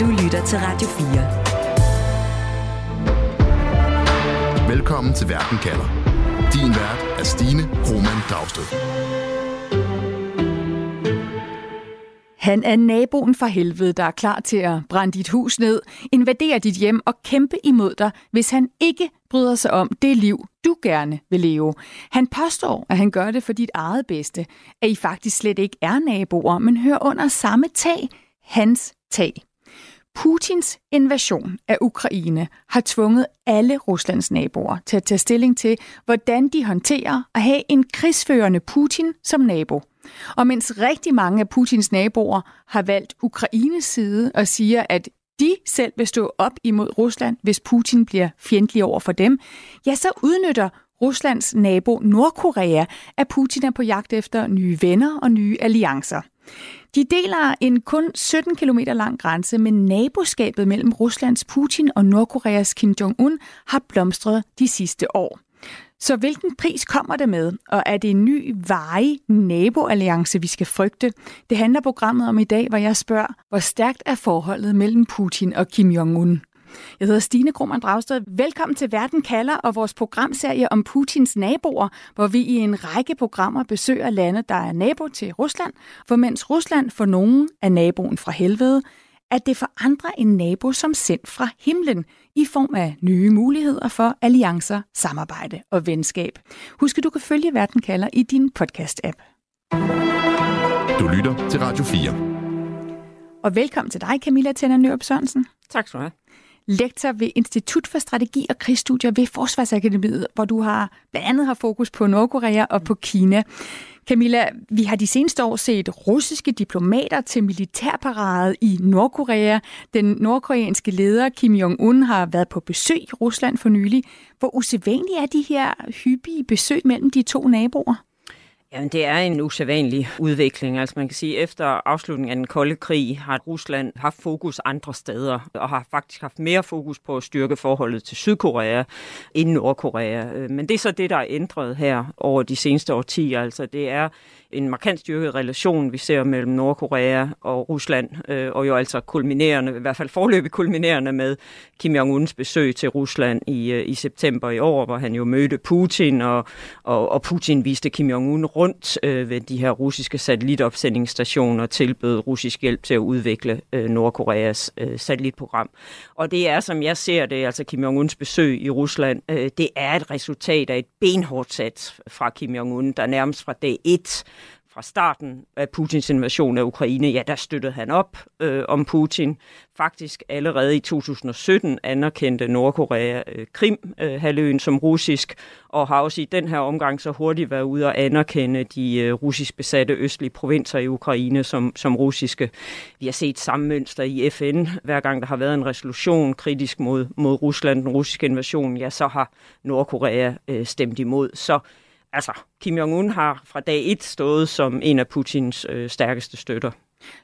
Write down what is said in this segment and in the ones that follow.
Du lytter til Radio 4. Velkommen til Verden kalder. Din vært er Stine Roman Dragsted. Han er naboen fra helvede, der er klar til at brænde dit hus ned, invadere dit hjem og kæmpe imod dig, hvis han ikke bryder sig om det liv, du gerne vil leve. Han påstår, at han gør det for dit eget bedste, at I faktisk slet ikke er naboer, men hører under samme tag, hans tag. Putins invasion af Ukraine har tvunget alle Ruslands naboer til at tage stilling til, hvordan de håndterer at have en krigsførende Putin som nabo. Og mens rigtig mange af Putins naboer har valgt Ukraines side og siger, at de selv vil stå op imod Rusland, hvis Putin bliver fjendtlig over for dem, ja, så udnytter Ruslands nabo Nordkorea, at Putin er på jagt efter nye venner og nye alliancer. De deler en kun 17 km lang grænse, men naboskabet mellem Ruslands Putin og Nordkoreas Kim Jong-un har blomstret de sidste år. Så hvilken pris kommer det med, og er det en ny varig naboalliance, vi skal frygte? Det handler programmet om i dag, hvor jeg spørger, hvor stærkt er forholdet mellem Putin og Kim Jong-un? Jeg hedder Stine Krohmann Dragsted. Velkommen til Verden kalder og vores programserie om Putins naboer, hvor vi i en række programmer besøger lande, der er nabo til Rusland, for mens Rusland for nogen er naboen fra helvede, at det for andre en nabo som sendt fra himlen i form af nye muligheder for alliancer, samarbejde og venskab. Husk, at du kan følge Verden kalder i din podcast-app. Du lytter til Radio 4. Og velkommen til dig, Camilla Tænder Nørup Sørensen. Tak skal du have lektor ved Institut for Strategi og Krigsstudier ved Forsvarsakademiet, hvor du har blandt andet har fokus på Nordkorea og på Kina. Camilla, vi har de seneste år set russiske diplomater til militærparade i Nordkorea. Den nordkoreanske leder Kim Jong-un har været på besøg i Rusland for nylig. Hvor usædvanlige er de her hyppige besøg mellem de to naboer? Jamen, det er en usædvanlig udvikling. Altså man kan sige, at efter afslutningen af den kolde krig har Rusland haft fokus andre steder, og har faktisk haft mere fokus på at styrke forholdet til Sydkorea end Nordkorea. Øh, men det er så det, der er ændret her over de seneste årtier. Altså det er en markant styrket relation, vi ser mellem Nordkorea og Rusland, øh, og jo altså kulminerende, i hvert fald forløbig kulminerende med Kim Jong-uns besøg til Rusland i, øh, i september i år, hvor han jo mødte Putin, og, og, og Putin viste Kim Jong-un rundt øh, ved de her russiske satellitopsendingsstationer, tilbød russisk hjælp til at udvikle øh, Nordkoreas øh, satellitprogram. Og det er, som jeg ser det, altså Kim Jong-uns besøg i Rusland, øh, det er et resultat af et benhårdt sats fra Kim Jong-un, der nærmest fra dag 1 fra starten af Putins invasion af Ukraine, ja, der støttede han op øh, om Putin. Faktisk allerede i 2017 anerkendte Nordkorea øh, Krim-halvøen øh, som russisk, og har også i den her omgang så hurtigt været ude og anerkende de øh, russisk besatte østlige provinser i Ukraine som, som russiske. Vi har set samme mønster i FN. Hver gang der har været en resolution kritisk mod, mod Rusland, den russiske invasion, ja, så har Nordkorea øh, stemt imod. Så altså, Kim Jong-un har fra dag et stået som en af Putins øh, stærkeste støtter.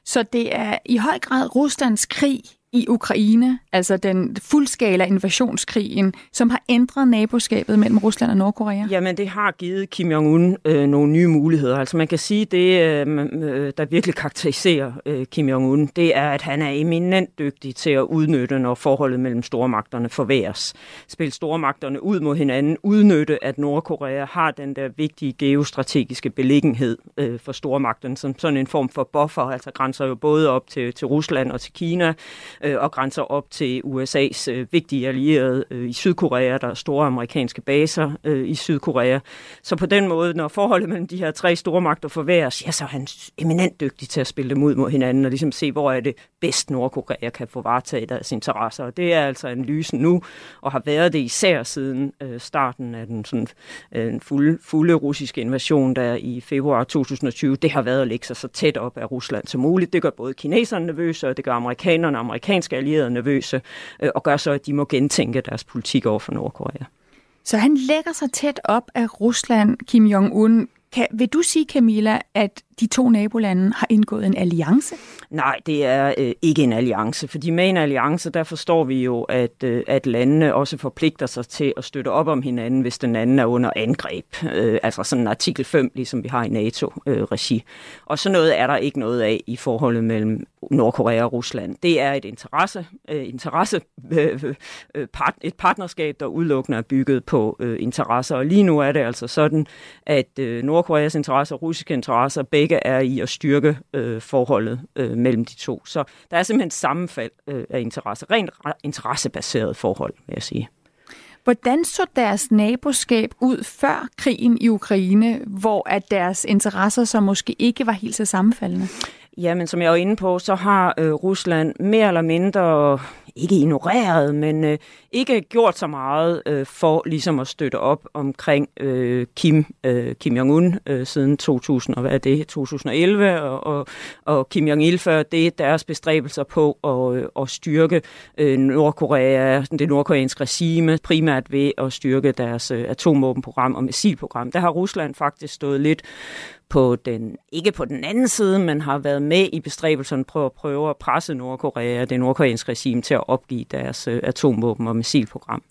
Så det er i høj grad Ruslands krig i Ukraine, altså den fuldskala invasionskrigen, som har ændret naboskabet mellem Rusland og Nordkorea? Jamen, det har givet Kim Jong-un øh, nogle nye muligheder. Altså man kan sige, det øh, øh der virkelig karakteriserer øh, Kim Jong-un, det er, at han er eminent dygtig til at udnytte, når forholdet mellem stormagterne forværes. Spil stormagterne ud mod hinanden, udnytte, at Nordkorea har den der vigtige geostrategiske beliggenhed øh, for stormagterne, som sådan en form for buffer, altså grænser jo både op til, til Rusland og til Kina, øh, og grænser op til USA's øh, vigtige allierede øh, i Sydkorea. Der er store amerikanske baser øh, i Sydkorea. Så på den måde, når forholdet mellem de her tre store magter forværres, ja, så er han eminent dygtig til at spille dem ud mod hinanden og ligesom se, hvor er det bedst Nordkorea kan få varetaget deres interesser. Og det er altså en lyse nu, og har været det især siden øh, starten af den sådan, øh, fulde, fulde russiske invasion der i februar 2020. Det har været at lægge sig så tæt op af Rusland som muligt. Det gør både kineserne nervøse, og det gør amerikanerne og amerikanske allierede nervøse, øh, og gør så, at de må gentænke deres politik over for Nordkorea. Så han lægger sig tæt op af Rusland, Kim Jong-un. Kan, vil du sige, Camilla, at de to nabolande har indgået en alliance? Nej, det er øh, ikke en alliance, fordi med en alliance, der forstår vi jo, at, øh, at landene også forpligter sig til at støtte op om hinanden, hvis den anden er under angreb. Øh, altså sådan en artikel 5, ligesom vi har i NATO-regi. Øh, og så noget er der ikke noget af i forholdet mellem Nordkorea og Rusland. Det er et interesse, øh, interesse øh, øh, part, et partnerskab, der udelukkende er bygget på øh, interesser. Og lige nu er det altså sådan, at øh, Nordkoreas interesser og russiske interesser begge er i at styrke øh, forholdet øh, mellem de to. Så der er simpelthen sammenfald øh, af interesser. Rent interessebaseret forhold, vil jeg sige. Hvordan så deres naboskab ud før krigen i Ukraine, hvor at deres interesser så måske ikke var helt så sammenfaldende? Ja, men som jeg var inde på, så har øh, Rusland mere eller mindre ikke ignoreret, men øh, ikke gjort så meget øh, for ligesom at støtte op omkring øh, Kim, øh, Kim Jong-un øh, siden 2000, og hvad er det, 2011, og, og, og Kim Jong-il før det deres bestræbelser på at, øh, at styrke øh, Nordkorea, det nordkoreanske regime, primært ved at styrke deres øh, atomvåbenprogram og missilprogram. Der har Rusland faktisk stået lidt på den, ikke på den anden side, men har været med i bestræbelserne på at prøve at presse Nordkorea, det nordkoreanske regime, til at opgive deres øh, atomvåben- og missilprogram.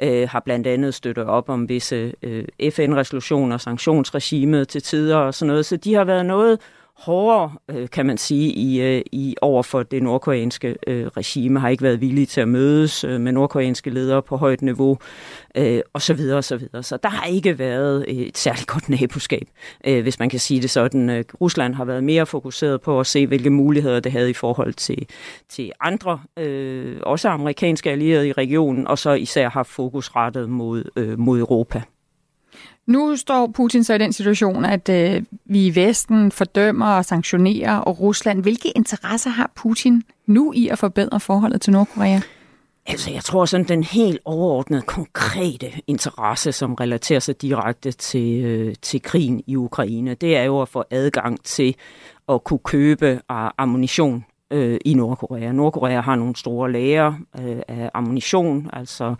Øh, har blandt andet støttet op om visse øh, FN-resolutioner, sanktionsregimet til tider og sådan noget, så de har været noget hårdere, øh, kan man sige, i, øh, i over for det nordkoreanske øh, regime, har ikke været villige til at mødes øh, med nordkoreanske ledere på højt niveau, øh, og så videre og så videre. Så der har ikke været øh, et særligt godt naboskab, øh, hvis man kan sige det sådan. Øh, Rusland har været mere fokuseret på at se, hvilke muligheder det havde i forhold til, til andre, øh, også amerikanske allierede i regionen, og så især har fokus rettet mod, øh, mod Europa. Nu står Putin så i den situation, at øh, vi i Vesten fordømmer og sanktionerer og Rusland. Hvilke interesser har Putin nu i at forbedre forholdet til Nordkorea? Altså, jeg tror sådan, den helt overordnede, konkrete interesse, som relaterer sig direkte til, øh, til krigen i Ukraine, det er jo at få adgang til at kunne købe ah, ammunition øh, i Nordkorea. Nordkorea har nogle store lager øh, af ammunition, altså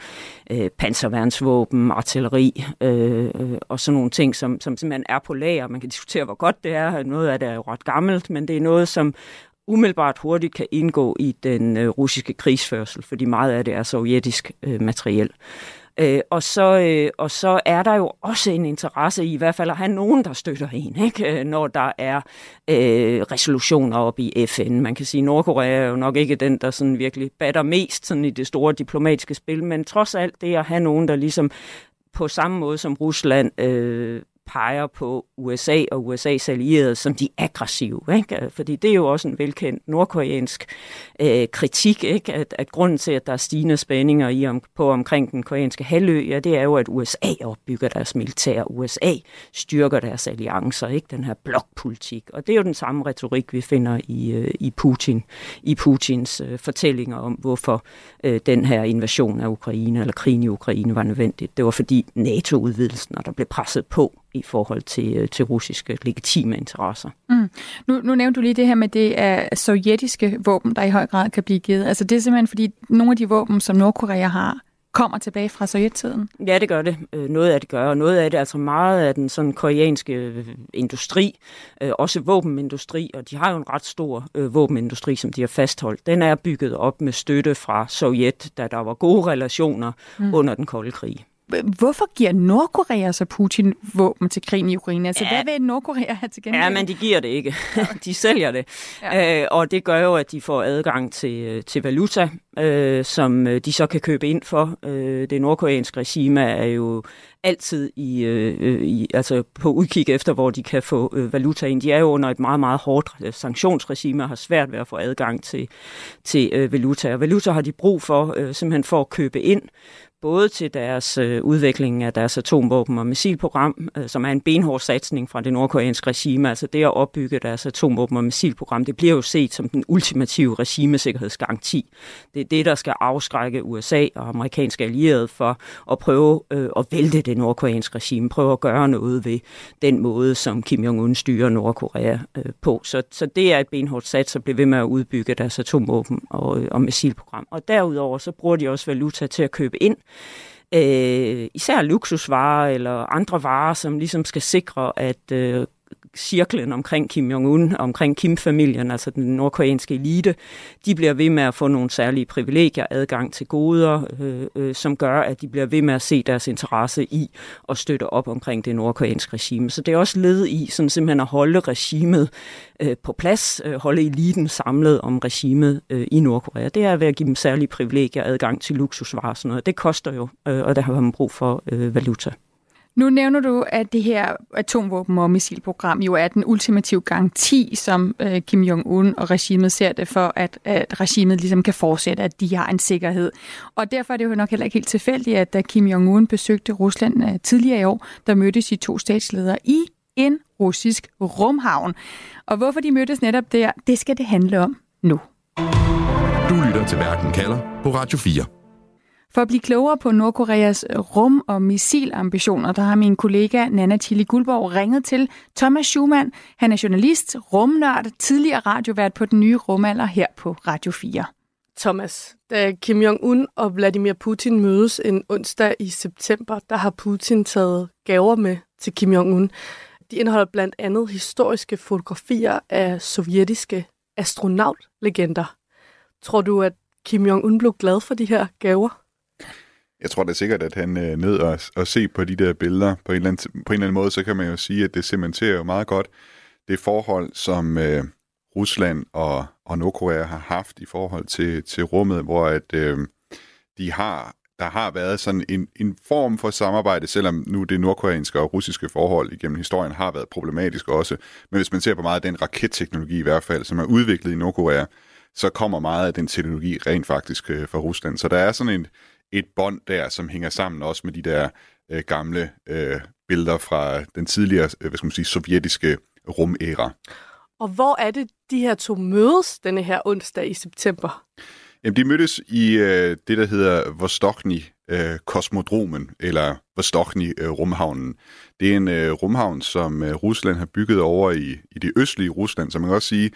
øh, panserværnsvåben, artilleri øh, øh, og sådan nogle ting, som, som simpelthen er på lager. Man kan diskutere, hvor godt det er. Noget af det er jo ret gammelt, men det er noget, som umiddelbart hurtigt kan indgå i den øh, russiske krigsførsel, fordi meget af det er sovjetisk øh, materiel. Øh, og, så, øh, og så er der jo også en interesse i, i hvert fald at have nogen, der støtter en, ikke? Øh, når der er øh, resolutioner op i FN. Man kan sige, at Nordkorea er jo nok ikke den, der sådan virkelig batter mest sådan i det store diplomatiske spil, men trods alt det at have nogen, der ligesom på samme måde som Rusland øh, peger på USA og USA's allierede som de aggressive. Ikke? Fordi det er jo også en velkendt nordkoreansk øh, kritik, ikke? At, at grunden til, at der er stigende spændinger i om, på omkring den koreanske halvø, ja, det er jo, at USA opbygger deres militær. USA styrker deres alliancer, ikke? den her blokpolitik. Og det er jo den samme retorik, vi finder i, øh, i Putin, i Putins øh, fortællinger om, hvorfor øh, den her invasion af Ukraine, eller krigen i Ukraine, var nødvendigt. Det var fordi NATO-udvidelsen, og der blev presset på i forhold til, øh, til russiske legitime interesser. Mm. Nu, nu nævnte du lige det her med, det er sovjetiske våben, der i høj grad kan blive givet. Altså det er simpelthen fordi nogle af de våben, som Nordkorea har, kommer tilbage fra sovjettiden? Ja, det gør det. Øh, noget af det gør, og noget af det, altså meget af den sådan koreanske øh, industri, også våbenindustri, og de har jo en ret stor våbenindustri, som de har fastholdt. Den er bygget op med støtte fra Sovjet, da der var gode relationer mm. under den kolde krig. Hvorfor giver Nordkorea så Putin våben til krigen i Ukraine? Altså, ja. hvad vil Nordkorea have til gengæld? Ja, men de giver det ikke. de sælger det. Ja. Øh, og det gør jo, at de får adgang til, øh, til valuta, øh, som øh, de så kan købe ind for. Øh, det nordkoreanske regime er jo altid i, øh, i, altså på udkig efter, hvor de kan få øh, valuta ind. De er jo under et meget, meget hårdt sanktionsregime og har svært ved at få adgang til, til øh, valuta. Og valuta har de brug for, øh, simpelthen for at købe ind både til deres øh, udvikling af deres atomvåben- og missilprogram, øh, som er en benhård satsning fra det nordkoreanske regime. Altså det at opbygge deres atomvåben- og missilprogram, det bliver jo set som den ultimative regimesikkerhedsgaranti. Det er det, der skal afskrække USA og amerikanske allierede for at prøve øh, at vælte det nordkoreanske regime, prøve at gøre noget ved den måde, som Kim Jong-un styrer Nordkorea øh, på. Så, så det er et benhårdt sats at blive ved med at udbygge deres atomvåben og, øh, og missilprogram. Og derudover så bruger de også valuta til at købe ind øh, især luksusvarer eller andre varer, som ligesom skal sikre, at øh, cirklen omkring Kim Jong-un, omkring Kim-familien, altså den nordkoreanske elite, de bliver ved med at få nogle særlige privilegier, adgang til goder, øh, øh, som gør, at de bliver ved med at se deres interesse i at støtte op omkring det nordkoreanske regime. Så det er også led i sådan simpelthen at holde regimet øh, på plads, øh, holde eliten samlet om regimet øh, i Nordkorea. Det er ved at give dem særlige privilegier, adgang til luksusvarer og sådan noget. Det koster jo, øh, og der har man brug for øh, valuta. Nu nævner du, at det her atomvåben- og missilprogram jo er den ultimative garanti, som øh, Kim Jong-un og regimet ser det for, at, at regimet ligesom kan fortsætte, at de har en sikkerhed. Og derfor er det jo nok heller ikke helt tilfældigt, at da Kim Jong-un besøgte Rusland øh, tidligere i år, der mødtes de to statsledere i en russisk rumhavn. Og hvorfor de mødtes netop der, det skal det handle om nu. Du lytter til Verden kalder på Radio 4. For at blive klogere på Nordkoreas rum- og missilambitioner, der har min kollega Nana Tilly Guldborg ringet til Thomas Schumann. Han er journalist, rumnørd, tidligere radiovært på den nye rumalder her på Radio 4. Thomas, da Kim Jong-un og Vladimir Putin mødes en onsdag i september, der har Putin taget gaver med til Kim Jong-un. De indeholder blandt andet historiske fotografier af sovjetiske astronautlegender. Tror du, at Kim Jong-un blev glad for de her gaver? Jeg tror da sikkert, at han øh, ned og, og se på de der billeder. På en, eller anden, på en eller anden måde, så kan man jo sige, at det cementerer jo meget godt det forhold, som øh, Rusland og, og Nordkorea har haft i forhold til, til rummet, hvor at øh, de har der har været sådan en, en form for samarbejde, selvom nu det nordkoreanske og russiske forhold igennem historien har været problematisk også. Men hvis man ser på meget af den raketteknologi i hvert fald, som er udviklet i Nordkorea, så kommer meget af den teknologi rent faktisk øh, fra Rusland. Så der er sådan en, et bånd der, som hænger sammen også med de der øh, gamle øh, billeder fra den tidligere, øh, hvad skal man sige, sovjetiske rumæra. Og hvor er det, de her to mødes denne her onsdag i september? Jamen, de mødtes i øh, det, der hedder Vostokny øh, Kosmodromen, eller Vostokny øh, Rumhavnen. Det er en øh, rumhavn, som øh, Rusland har bygget over i, i det østlige Rusland, så man kan også sige,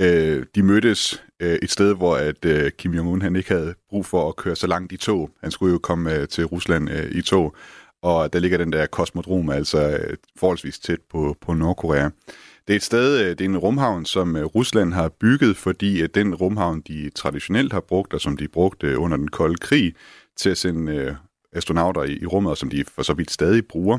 øh, de mødtes øh, et sted, hvor at øh, Kim Jong-un han ikke havde brug for at køre så langt i tog. Han skulle jo komme øh, til Rusland øh, i tog, og der ligger den der kosmodrom, altså øh, forholdsvis tæt på, på Nordkorea. Det er et sted, øh, det er en rumhavn, som øh, Rusland har bygget, fordi at den rumhavn, de traditionelt har brugt, og som de brugte øh, under den kolde krig, til at sende øh, astronauter i, i rummet, og som de for så vidt stadig bruger,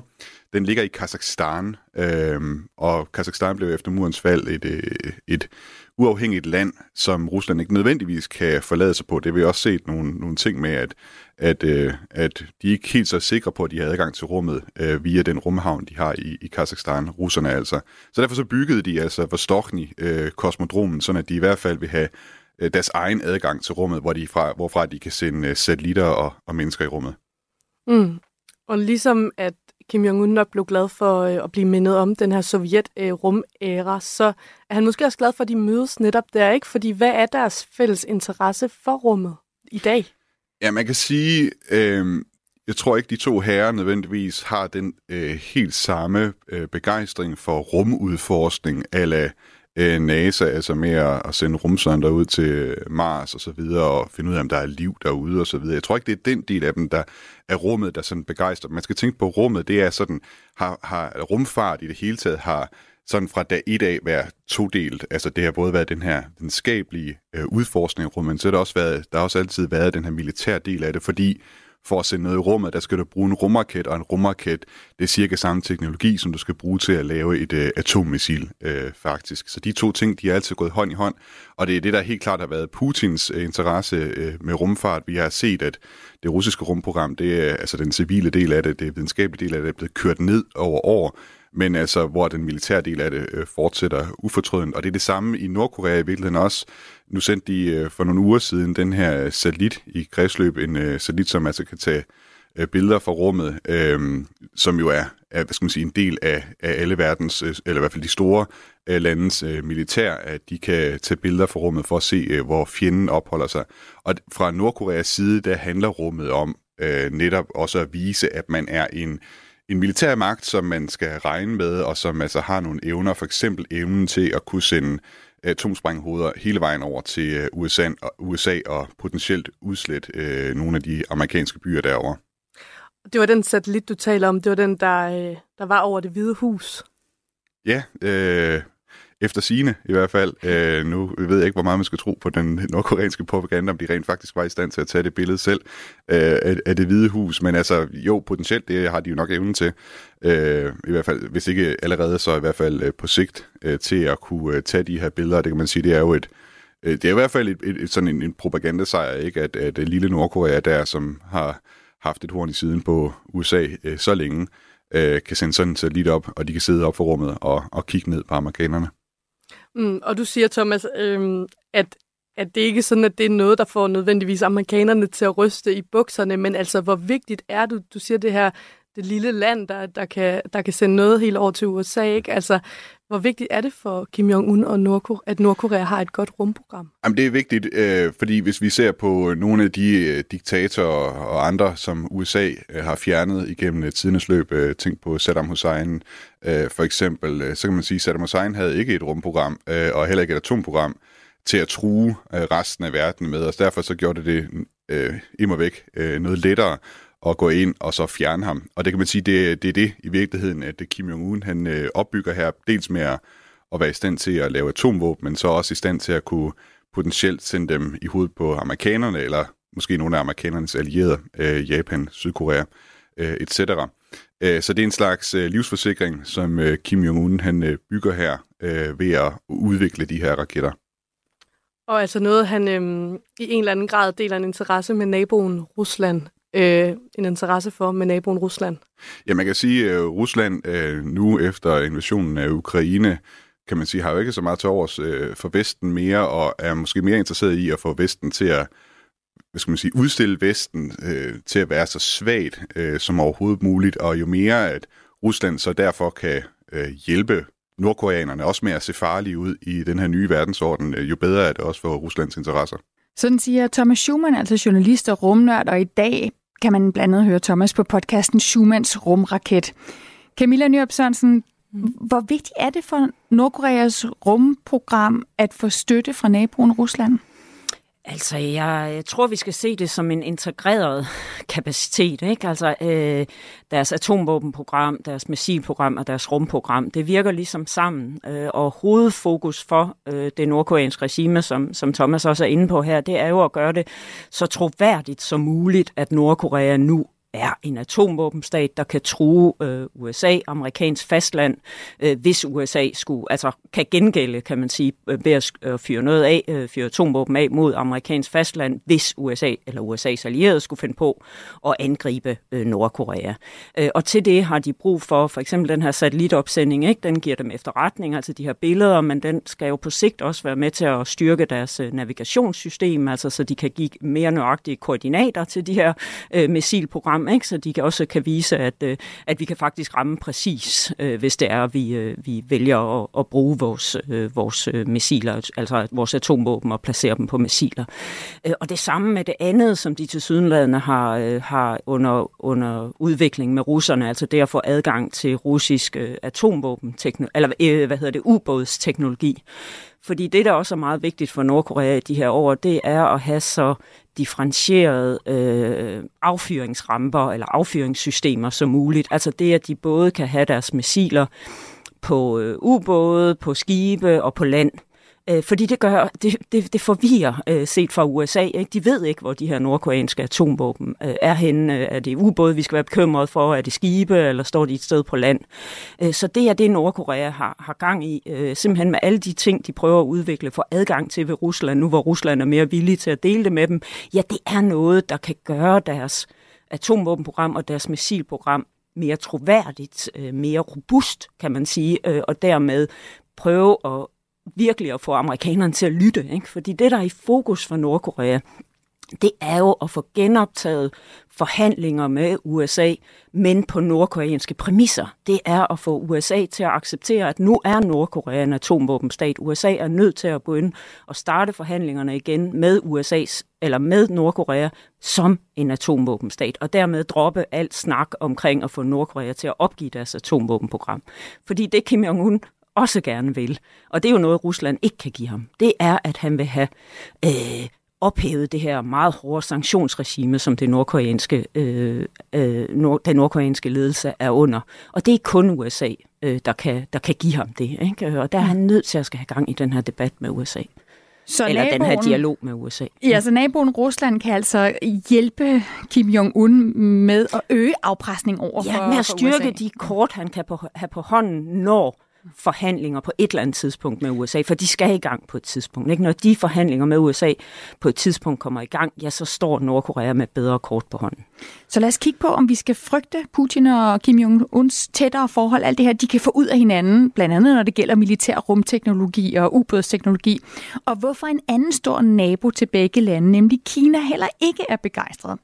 den ligger i Kazakhstan, øh, og Kazakhstan blev efter murens fald et, øh, et, et uafhængigt land, som Rusland ikke nødvendigvis kan forlade sig på. Det har vi også set nogle, nogle ting med, at, at, øh, at de ikke helt så sikre på, at de har adgang til rummet øh, via den rumhavn, de har i, i Kazakhstan, russerne altså. Så derfor så byggede de altså Vostokny øh, kosmodromen, sådan at de i hvert fald vil have øh, deres egen adgang til rummet, hvor de fra, hvorfra de kan sende øh, satellitter og, og mennesker i rummet. Mm. Og ligesom at Kim Jong-un nok blev glad for øh, at blive mindet om den her sovjet-rumæra, så er han måske også glad for, at de mødes netop der, ikke? Fordi hvad er deres fælles interesse for rummet i dag? Ja, man kan sige, øh, jeg tror ikke, de to herrer nødvendigvis har den øh, helt samme øh, begejstring for rumudforskning, ala øh, NASA, altså med at, at sende rumsonder ud til Mars og så videre, og finde ud af, om der er liv derude og så videre. Jeg tror ikke, det er den del af dem, der er rummet, der sådan begejstrer. Man skal tænke på rummet, det er sådan, har, har rumfart i det hele taget har sådan fra dag et af været todelt. Altså det har både været den her den skabelige øh, udforskning af rummet, men så har der også været, der har også altid været den her militær del af det, fordi for at sende noget i rummet, der skal du bruge en rumraket, og en rumraket, det er cirka samme teknologi, som du skal bruge til at lave et øh, atommissil, øh, faktisk. Så de to ting, de er altid gået hånd i hånd, og det er det, der helt klart har været Putins øh, interesse øh, med rumfart. Vi har set, at det russiske rumprogram, det er altså den civile del af det, det videnskabelige del af det, er blevet kørt ned over år, men altså hvor den militære del af det øh, fortsætter ufortrødent. Og det er det samme i Nordkorea i virkeligheden også. Nu sendte de øh, for nogle uger siden den her satellit i kredsløb, en øh, satellit, som altså kan tage øh, billeder fra rummet, øh, som jo er, er hvad skal man sige, en del af, af alle verdens, øh, eller i hvert fald de store øh, landes øh, militær, at de kan tage billeder fra rummet for at se, øh, hvor fjenden opholder sig. Og fra Nordkoreas side, der handler rummet om øh, netop også at vise, at man er en en militær magt, som man skal regne med, og som altså har nogle evner, for eksempel evnen til at kunne sende atomsprænghoveder hele vejen over til øh, USA, og, USA og potentielt udslet øh, nogle af de amerikanske byer derovre. Det var den satellit, du taler om. Det var den, der, øh, der var over det hvide hus. Ja, øh, efter sine i hvert fald. Øh, nu ved jeg ikke, hvor meget man skal tro på den nordkoreanske propaganda, om de rent faktisk var i stand til at tage det billede selv øh, af, af det hvide hus. Men altså, jo, potentielt, det har de jo nok evnen til. Øh, I hvert fald, hvis ikke allerede, så i hvert fald øh, på sigt øh, til at kunne øh, tage de her billeder. Det kan man sige, det er jo et, øh, det er i hvert fald et, et, et, sådan en, en propagandasejr, ikke? At, at, at lille Nordkorea der, som har haft et horn i siden på USA øh, så længe, øh, kan sende sådan så lidt op, og de kan sidde op for rummet og, og kigge ned på amerikanerne. Mm, og du siger, Thomas, øhm, at, at det ikke er sådan, at det er noget, der får nødvendigvis amerikanerne til at ryste i bukserne, men altså, hvor vigtigt er du, du siger det her, det lille land, der, der, kan, der kan sende noget helt over til USA, ikke? Altså, hvor vigtigt er det for Kim Jong-un og Nordkorea, at Nordkorea har et godt rumprogram? Jamen, det er vigtigt, øh, fordi hvis vi ser på øh, nogle af de øh, diktatorer og andre, som USA øh, har fjernet igennem øh, tidens løb, øh, tænk på Saddam Hussein øh, for eksempel, øh, så kan man sige, at Saddam Hussein havde ikke et rumprogram, øh, og heller ikke et atomprogram, til at true øh, resten af verden med, og derfor så gjorde det det øh, imod væk øh, noget lettere at gå ind og så fjerne ham. Og det kan man sige, det, det er det i virkeligheden, at Kim Jong-un han øh, opbygger her, dels med at, at være i stand til at lave atomvåben, men så også i stand til at kunne potentielt sende dem i hovedet på amerikanerne, eller måske nogle af amerikanernes allierede, øh, Japan, Sydkorea, øh, etc. Øh, så det er en slags øh, livsforsikring, som øh, Kim Jong-un han øh, bygger her øh, ved at udvikle de her raketter. Og altså noget, han øhm, i en eller anden grad deler en interesse med naboen Rusland øh, en interesse for med naboen Rusland? Ja, man kan sige, at Rusland øh, nu efter invasionen af Ukraine, kan man sige, har jo ikke så meget til overs øh, for Vesten mere, og er måske mere interesseret i at få Vesten til at hvad skal man sige, udstille Vesten øh, til at være så svagt øh, som overhovedet muligt, og jo mere at Rusland så derfor kan øh, hjælpe nordkoreanerne også med at se farlige ud i den her nye verdensorden, øh, jo bedre er det også for Ruslands interesser. Sådan siger Thomas Schumann, altså journalist og rumnørd, og i dag kan man blandt andet høre Thomas på podcasten Schumanns Rumraket. Camilla Nyrup Sørensen, hvor vigtigt er det for Nordkoreas rumprogram at få støtte fra naboen Rusland? Altså, jeg, jeg tror, vi skal se det som en integreret kapacitet. Ikke? Altså, øh, deres atomvåbenprogram, deres missilprogram og deres rumprogram, det virker ligesom sammen. Øh, og hovedfokus for øh, det nordkoreanske regime, som, som Thomas også er inde på her, det er jo at gøre det så troværdigt som muligt, at Nordkorea nu er en atomvåbenstat, der kan true øh, USA, amerikansk fastland, øh, hvis USA skulle, altså kan gengælde, kan man sige, øh, ved at øh, fyre noget af, øh, fyre atomvåben af mod amerikansk fastland, hvis USA eller USA's allierede skulle finde på at angribe øh, Nordkorea. Øh, og til det har de brug for for eksempel den her satellitopsending, ikke? den giver dem efterretning, altså de her billeder, men den skal jo på sigt også være med til at styrke deres øh, navigationssystem, altså så de kan give mere nøjagtige koordinater til de her øh, missilprogrammer, frem, ikke? så de kan også kan vise, at, øh, at vi kan faktisk ramme præcis, øh, hvis det er, at vi, øh, vi vælger at, at bruge vores, øh, vores øh, missiler, altså vores atomvåben og placere dem på missiler. Øh, og det samme med det andet, som de til sydenladende har, har under, under udvikling med russerne, altså det at få adgang til russisk atomvåben, eller hvad hedder det, ubådsteknologi. Fordi det, der også er meget vigtigt for Nordkorea i de her år, det er at have så differentierede øh, affyringsramper eller affyringssystemer som muligt. Altså det, at de både kan have deres missiler på øh, ubåde, på skibe og på land. Øh, fordi det gør, det, det, det forvirrer øh, set fra USA. Ikke? De ved ikke, hvor de her nordkoreanske atomvåben øh, er henne. Øh, er det ubåde, vi skal være bekymret for? Er det skibe, eller står de et sted på land? Øh, så det er det, Nordkorea har, har gang i. Øh, simpelthen med alle de ting, de prøver at udvikle for adgang til ved Rusland, nu hvor Rusland er mere villig til at dele det med dem. Ja, det er noget, der kan gøre deres atomvåbenprogram og deres missilprogram mere troværdigt, øh, mere robust, kan man sige, øh, og dermed prøve at virkelig at få amerikanerne til at lytte. Ikke? Fordi det, der er i fokus for Nordkorea, det er jo at få genoptaget forhandlinger med USA, men på nordkoreanske præmisser. Det er at få USA til at acceptere, at nu er Nordkorea en atomvåbenstat. USA er nødt til at gå ind og starte forhandlingerne igen med USA's eller med Nordkorea som en atomvåbenstat, og dermed droppe alt snak omkring at få Nordkorea til at opgive deres atomvåbenprogram. Fordi det Kim Jong-un også gerne vil, og det er jo noget, Rusland ikke kan give ham, det er, at han vil have øh, ophævet det her meget hårde sanktionsregime, som det nordkoreanske, øh, øh, nord, den nordkoreanske ledelse er under. Og det er kun USA, øh, der, kan, der kan give ham det. Ikke? Og der er han nødt til at skal have gang i den her debat med USA. Så Eller naboen, den her dialog med USA. Ja, så naboen Rusland kan altså hjælpe Kim Jong-un med at øge afpresning over ja, for med at styrke USA. de kort, han kan på, have på hånden, når forhandlinger på et eller andet tidspunkt med USA, for de skal i gang på et tidspunkt. Ikke? Når de forhandlinger med USA på et tidspunkt kommer i gang, ja, så står Nordkorea med bedre kort på hånden. Så lad os kigge på, om vi skal frygte Putin og Kim Jong-uns tættere forhold. Alt det her, de kan få ud af hinanden, blandt andet når det gælder militær rumteknologi og ubådsteknologi. Og hvorfor en anden stor nabo til begge lande, nemlig Kina, heller ikke er begejstret.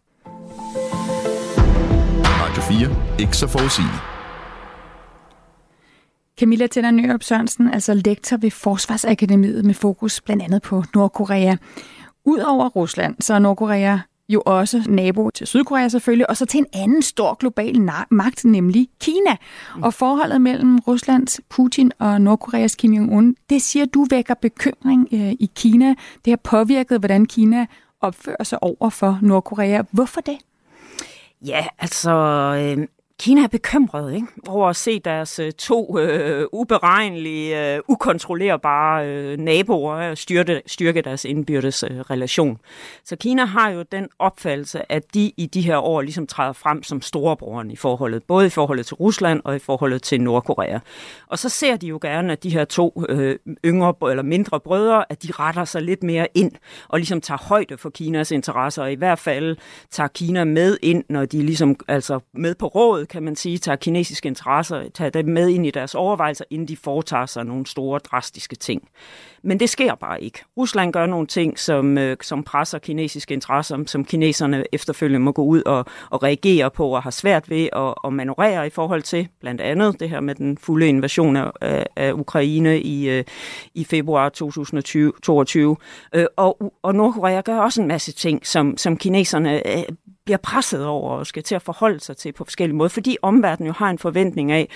Radio 4. Ikke så forudsigeligt. Camilla Tænder Nørup Sørensen, altså lektor ved Forsvarsakademiet med fokus blandt andet på Nordkorea. Udover Rusland, så er Nordkorea jo også nabo til Sydkorea selvfølgelig, og så til en anden stor global magt, nemlig Kina. Mm. Og forholdet mellem Ruslands Putin og Nordkoreas Kim Jong-un, det siger du vækker bekymring øh, i Kina. Det har påvirket, hvordan Kina opfører sig over for Nordkorea. Hvorfor det? Ja, altså øh, Kina er bekymret ikke? over at se deres øh, to øh, uberegnelige, øh, ukontrollerbare øh, naboer øh, styrke, styrke deres indbyrdes øh, relation. Så Kina har jo den opfattelse, at de i de her år ligesom træder frem som storebroren i forholdet, både i forholdet til Rusland og i forholdet til Nordkorea. Og så ser de jo gerne, at de her to øh, yngre eller mindre brødre, at de retter sig lidt mere ind og ligesom tager højde for Kinas interesser, og i hvert fald tager Kina med ind, når de ligesom altså med på råd kan man sige, tager kinesiske interesser, tager dem med ind i deres overvejelser, inden de foretager sig nogle store, drastiske ting. Men det sker bare ikke. Rusland gør nogle ting, som, øh, som presser kinesiske interesser, som kineserne efterfølgende må gå ud og, og reagere på og har svært ved at, at manøvrere i forhold til. Blandt andet det her med den fulde invasion af, af Ukraine i, øh, i februar 2022. Øh, og, og Nordkorea gør også en masse ting, som, som kineserne øh, bliver presset over og skal til at forholde sig til på forskellige måder, fordi omverdenen jo har en forventning af,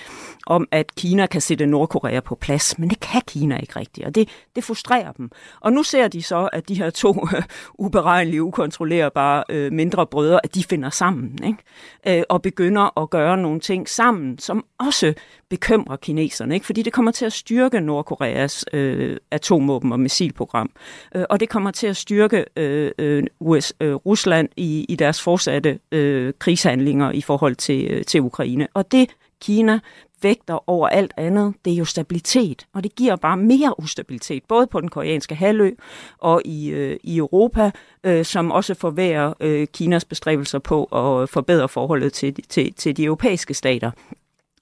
om at Kina kan sætte Nordkorea på plads, men det kan Kina ikke rigtigt, og det, det frustrerer dem. Og nu ser de så, at de her to uh, uberegnelige, ukontrollerbare uh, mindre brødre, at de finder sammen, ikke? Uh, og begynder at gøre nogle ting sammen, som også bekymrer kineserne, ikke? fordi det kommer til at styrke Nordkoreas uh, atomvåben- og missilprogram, uh, og det kommer til at styrke uh, US, uh, Rusland i, i deres fortsatte øh, krigshandlinger i forhold til, øh, til Ukraine. Og det Kina vægter over alt andet, det er jo stabilitet. Og det giver bare mere ustabilitet, både på den koreanske halvø og i, øh, i Europa, øh, som også forværer øh, Kinas bestræbelser på at forbedre forholdet til, til, til de europæiske stater.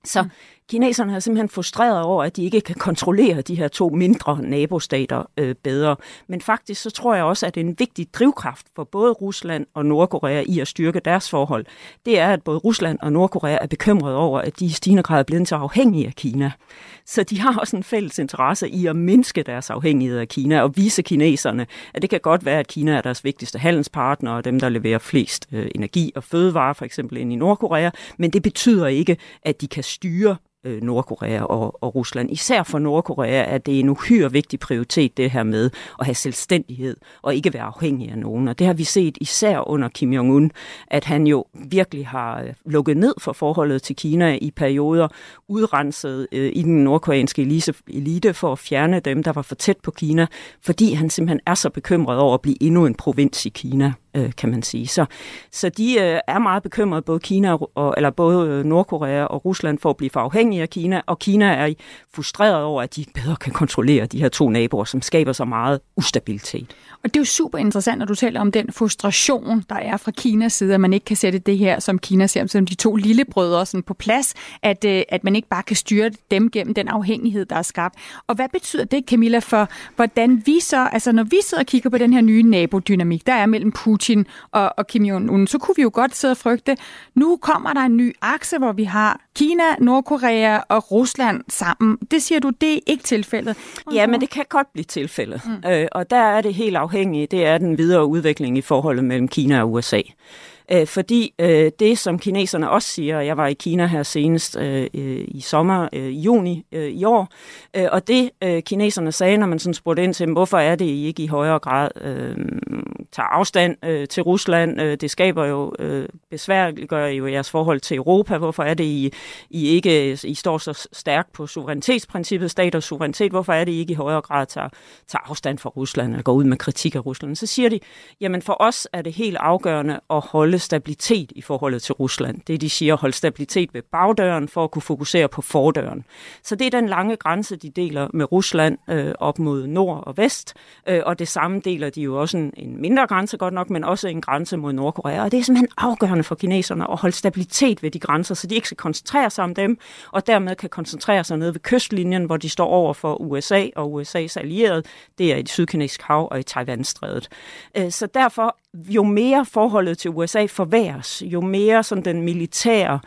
Så kineserne er simpelthen frustreret over, at de ikke kan kontrollere de her to mindre nabostater øh, bedre. Men faktisk så tror jeg også, at det er en vigtig drivkraft for både Rusland og Nordkorea i at styrke deres forhold. Det er, at både Rusland og Nordkorea er bekymrede over, at de i stigende grad er blevet så afhængige af Kina. Så de har også en fælles interesse i at mindske deres afhængighed af Kina og vise kineserne, at det kan godt være, at Kina er deres vigtigste handelspartner og dem, der leverer flest øh, energi og fødevarer, for eksempel ind i Nordkorea, men det betyder ikke, at de kan styre øh, Nordkorea og, og Rusland. Især for Nordkorea er det en uhyre vigtig prioritet, det her med at have selvstændighed og ikke være afhængig af nogen. Og det har vi set især under Kim Jong-un, at han jo virkelig har øh, lukket ned for forholdet til Kina i perioder, udrenset øh, i den nordkoreanske elite for at fjerne dem, der var for tæt på Kina, fordi han simpelthen er så bekymret over at blive endnu en provins i Kina øh, kan man sige. Så, så de øh, er meget bekymrede, både Kina og, eller både Nordkorea og Rusland, for at blive for afhængige af Kina, og Kina er frustreret over, at de bedre kan kontrollere de her to naboer, som skaber så meget ustabilitet. Og det er jo super interessant, når du taler om den frustration, der er fra Kinas side, at man ikke kan sætte det her, som Kina ser som de to lillebrødre sådan på plads, at, øh, at man ikke bare kan styre dem gennem den afhængighed, der er skabt. Og hvad betyder det, Camilla, for hvordan vi så, altså når vi sidder og kigger på den her nye nabodynamik, der er mellem Putin og, og Kim Jong-un, så kunne vi jo godt sidde og frygte, nu kommer der en ny akse, hvor vi har Kina, Nordkorea og Rusland sammen. Det siger du, det er ikke tilfældet. Ja, men det kan godt blive tilfældet. Mm. Øh, og der er det helt afhængigt, det er den videre udvikling i forholdet mellem Kina og USA. Øh, fordi øh, det, som kineserne også siger, jeg var i Kina her senest øh, øh, i sommer, øh, juni øh, i år, øh, og det øh, kineserne sagde, når man sådan spurgte ind til dem, hvorfor er det, I ikke i højere grad øh, tager afstand øh, til Rusland, øh, det skaber jo, øh, besværliggør jo jeres forhold til Europa, hvorfor er det, I, I ikke I står så stærkt på suverænitetsprincippet, stat og suverænitet, hvorfor er det, I ikke i højere grad tager, tager afstand fra Rusland, eller går ud med kritik af Rusland, så siger de, jamen for os er det helt afgørende at holde stabilitet i forholdet til Rusland. Det de siger, hold stabilitet ved bagdøren for at kunne fokusere på fordøren. Så det er den lange grænse, de deler med Rusland øh, op mod nord og vest, øh, og det samme deler de jo også en, en mindre grænse godt nok, men også en grænse mod Nordkorea. Og det er simpelthen afgørende for kineserne at holde stabilitet ved de grænser, så de ikke skal koncentrere sig om dem, og dermed kan koncentrere sig nede ved kystlinjen, hvor de står over for USA og USA's allierede. Det er i det sydkinesiske hav og i Taiwanstrædet. Øh, så derfor, jo mere forholdet til USA forværres, jo mere sådan den militære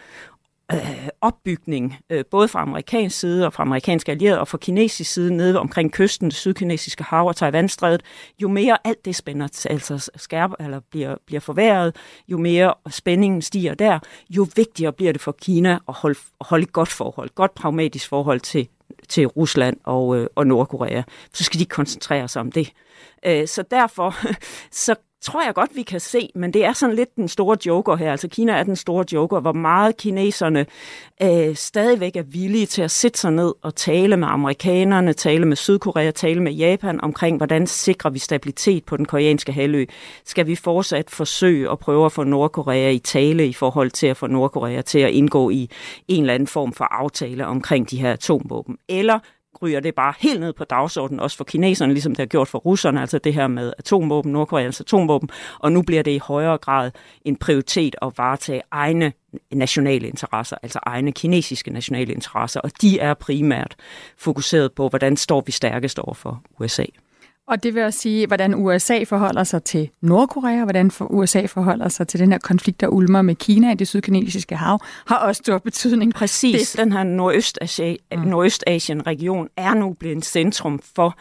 øh, opbygning, øh, både fra amerikansk side og fra amerikanske allierede og fra kinesisk side nede omkring kysten, det sydkinesiske hav og Taiwanstrædet, jo mere alt det spænder, altså skærp, eller bliver, bliver forværret, jo mere spændingen stiger der, jo vigtigere bliver det for Kina at holde, at holde et godt forhold, godt pragmatisk forhold til, til Rusland og, øh, og Nordkorea. Så skal de koncentrere sig om det. Øh, så derfor så tror jeg godt, vi kan se, men det er sådan lidt den store joker her. Altså Kina er den store joker, hvor meget kineserne øh, stadigvæk er villige til at sætte sig ned og tale med amerikanerne, tale med Sydkorea, tale med Japan omkring, hvordan sikrer vi stabilitet på den koreanske halvø. Skal vi fortsat forsøge at prøve at få Nordkorea i tale i forhold til at få Nordkorea til at indgå i en eller anden form for aftale omkring de her atomvåben? Eller ryger det bare helt ned på dagsordenen, også for kineserne, ligesom det har gjort for russerne, altså det her med atomvåben, Nordkoreans altså atomvåben, og nu bliver det i højere grad en prioritet at varetage egne nationale interesser, altså egne kinesiske nationale interesser, og de er primært fokuseret på, hvordan står vi stærkest over for USA. Og det vil også sige, hvordan USA forholder sig til Nordkorea, hvordan USA forholder sig til den her konflikt, der ulmer med Kina i det sydkinesiske hav, har også stor betydning. Præcis. Det... Den her mm. Nordøstasien-region er nu blevet en centrum for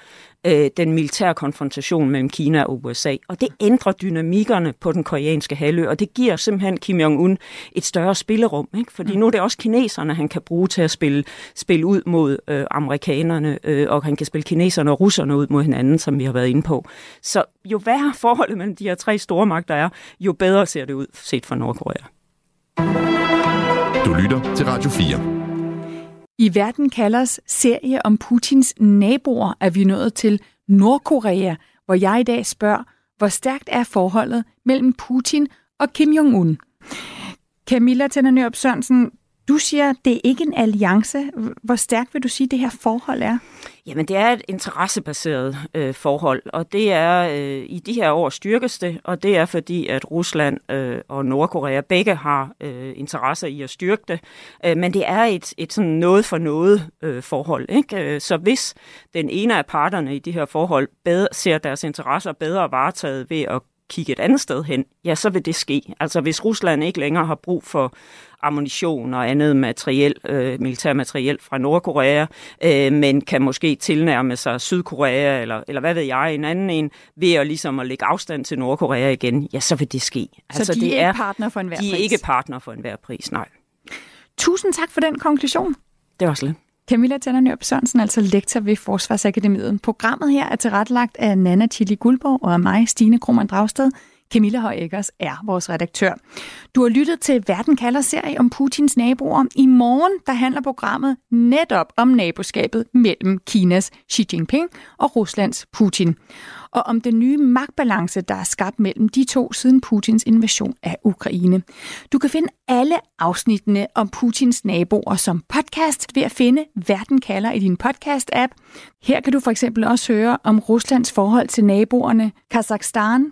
øh, den militære konfrontation mellem Kina og USA. Og det ændrer dynamikkerne på den koreanske halvø, og det giver simpelthen Kim Jong-un et større spillerum. Ikke? Fordi mm. nu er det også kineserne, han kan bruge til at spille, spille ud mod øh, amerikanerne, øh, og han kan spille kineserne og russerne ud mod hinanden, som vi har været inde på. Så jo værre forholdet mellem de her tre store magter er, jo bedre ser det ud set fra Nordkorea. Du lytter til Radio 4. I Verden kalders serie om Putins naboer er vi nået til Nordkorea, hvor jeg i dag spørger, hvor stærkt er forholdet mellem Putin og Kim Jong-un? Camilla Tenernørup Sørensen, du siger, det er ikke en alliance. Hvor stærkt vil du sige, det her forhold er? Jamen, det er et interessebaseret øh, forhold, og det er øh, i de her år styrkes det, og det er fordi, at Rusland øh, og Nordkorea begge har øh, interesser i at styrke det, øh, men det er et, et sådan noget for noget øh, forhold. Ikke? Øh, så hvis den ene af parterne i de her forhold bedre, ser deres interesser bedre varetaget ved at kigge et andet sted hen, ja, så vil det ske. Altså hvis Rusland ikke længere har brug for ammunition og andet materiel, øh, militær materiel fra Nordkorea, øh, men kan måske tilnærme sig Sydkorea, eller, eller hvad ved jeg, en anden en, ved at ligesom at lægge afstand til Nordkorea igen, ja, så vil det ske. Så altså, de er det ikke er, partner for enhver pris? De er ikke partner for enhver pris, nej. Tusind tak for den konklusion. Det var slet. Camilla Tannernøb Sørensen, altså lektor ved Forsvarsakademiet. Programmet her er tilrettelagt af Nana Tilly Guldborg og af mig, Stine Krohmann Dragsted. Camilla Høj er vores redaktør. Du har lyttet til Verden kalder serie om Putins naboer. I morgen der handler programmet netop om naboskabet mellem Kinas Xi Jinping og Ruslands Putin og om den nye magtbalance, der er skabt mellem de to siden Putins invasion af Ukraine. Du kan finde alle afsnittene om Putins naboer som podcast ved at finde Verden kalder i din podcast-app. Her kan du for eksempel også høre om Ruslands forhold til naboerne Kazakhstan,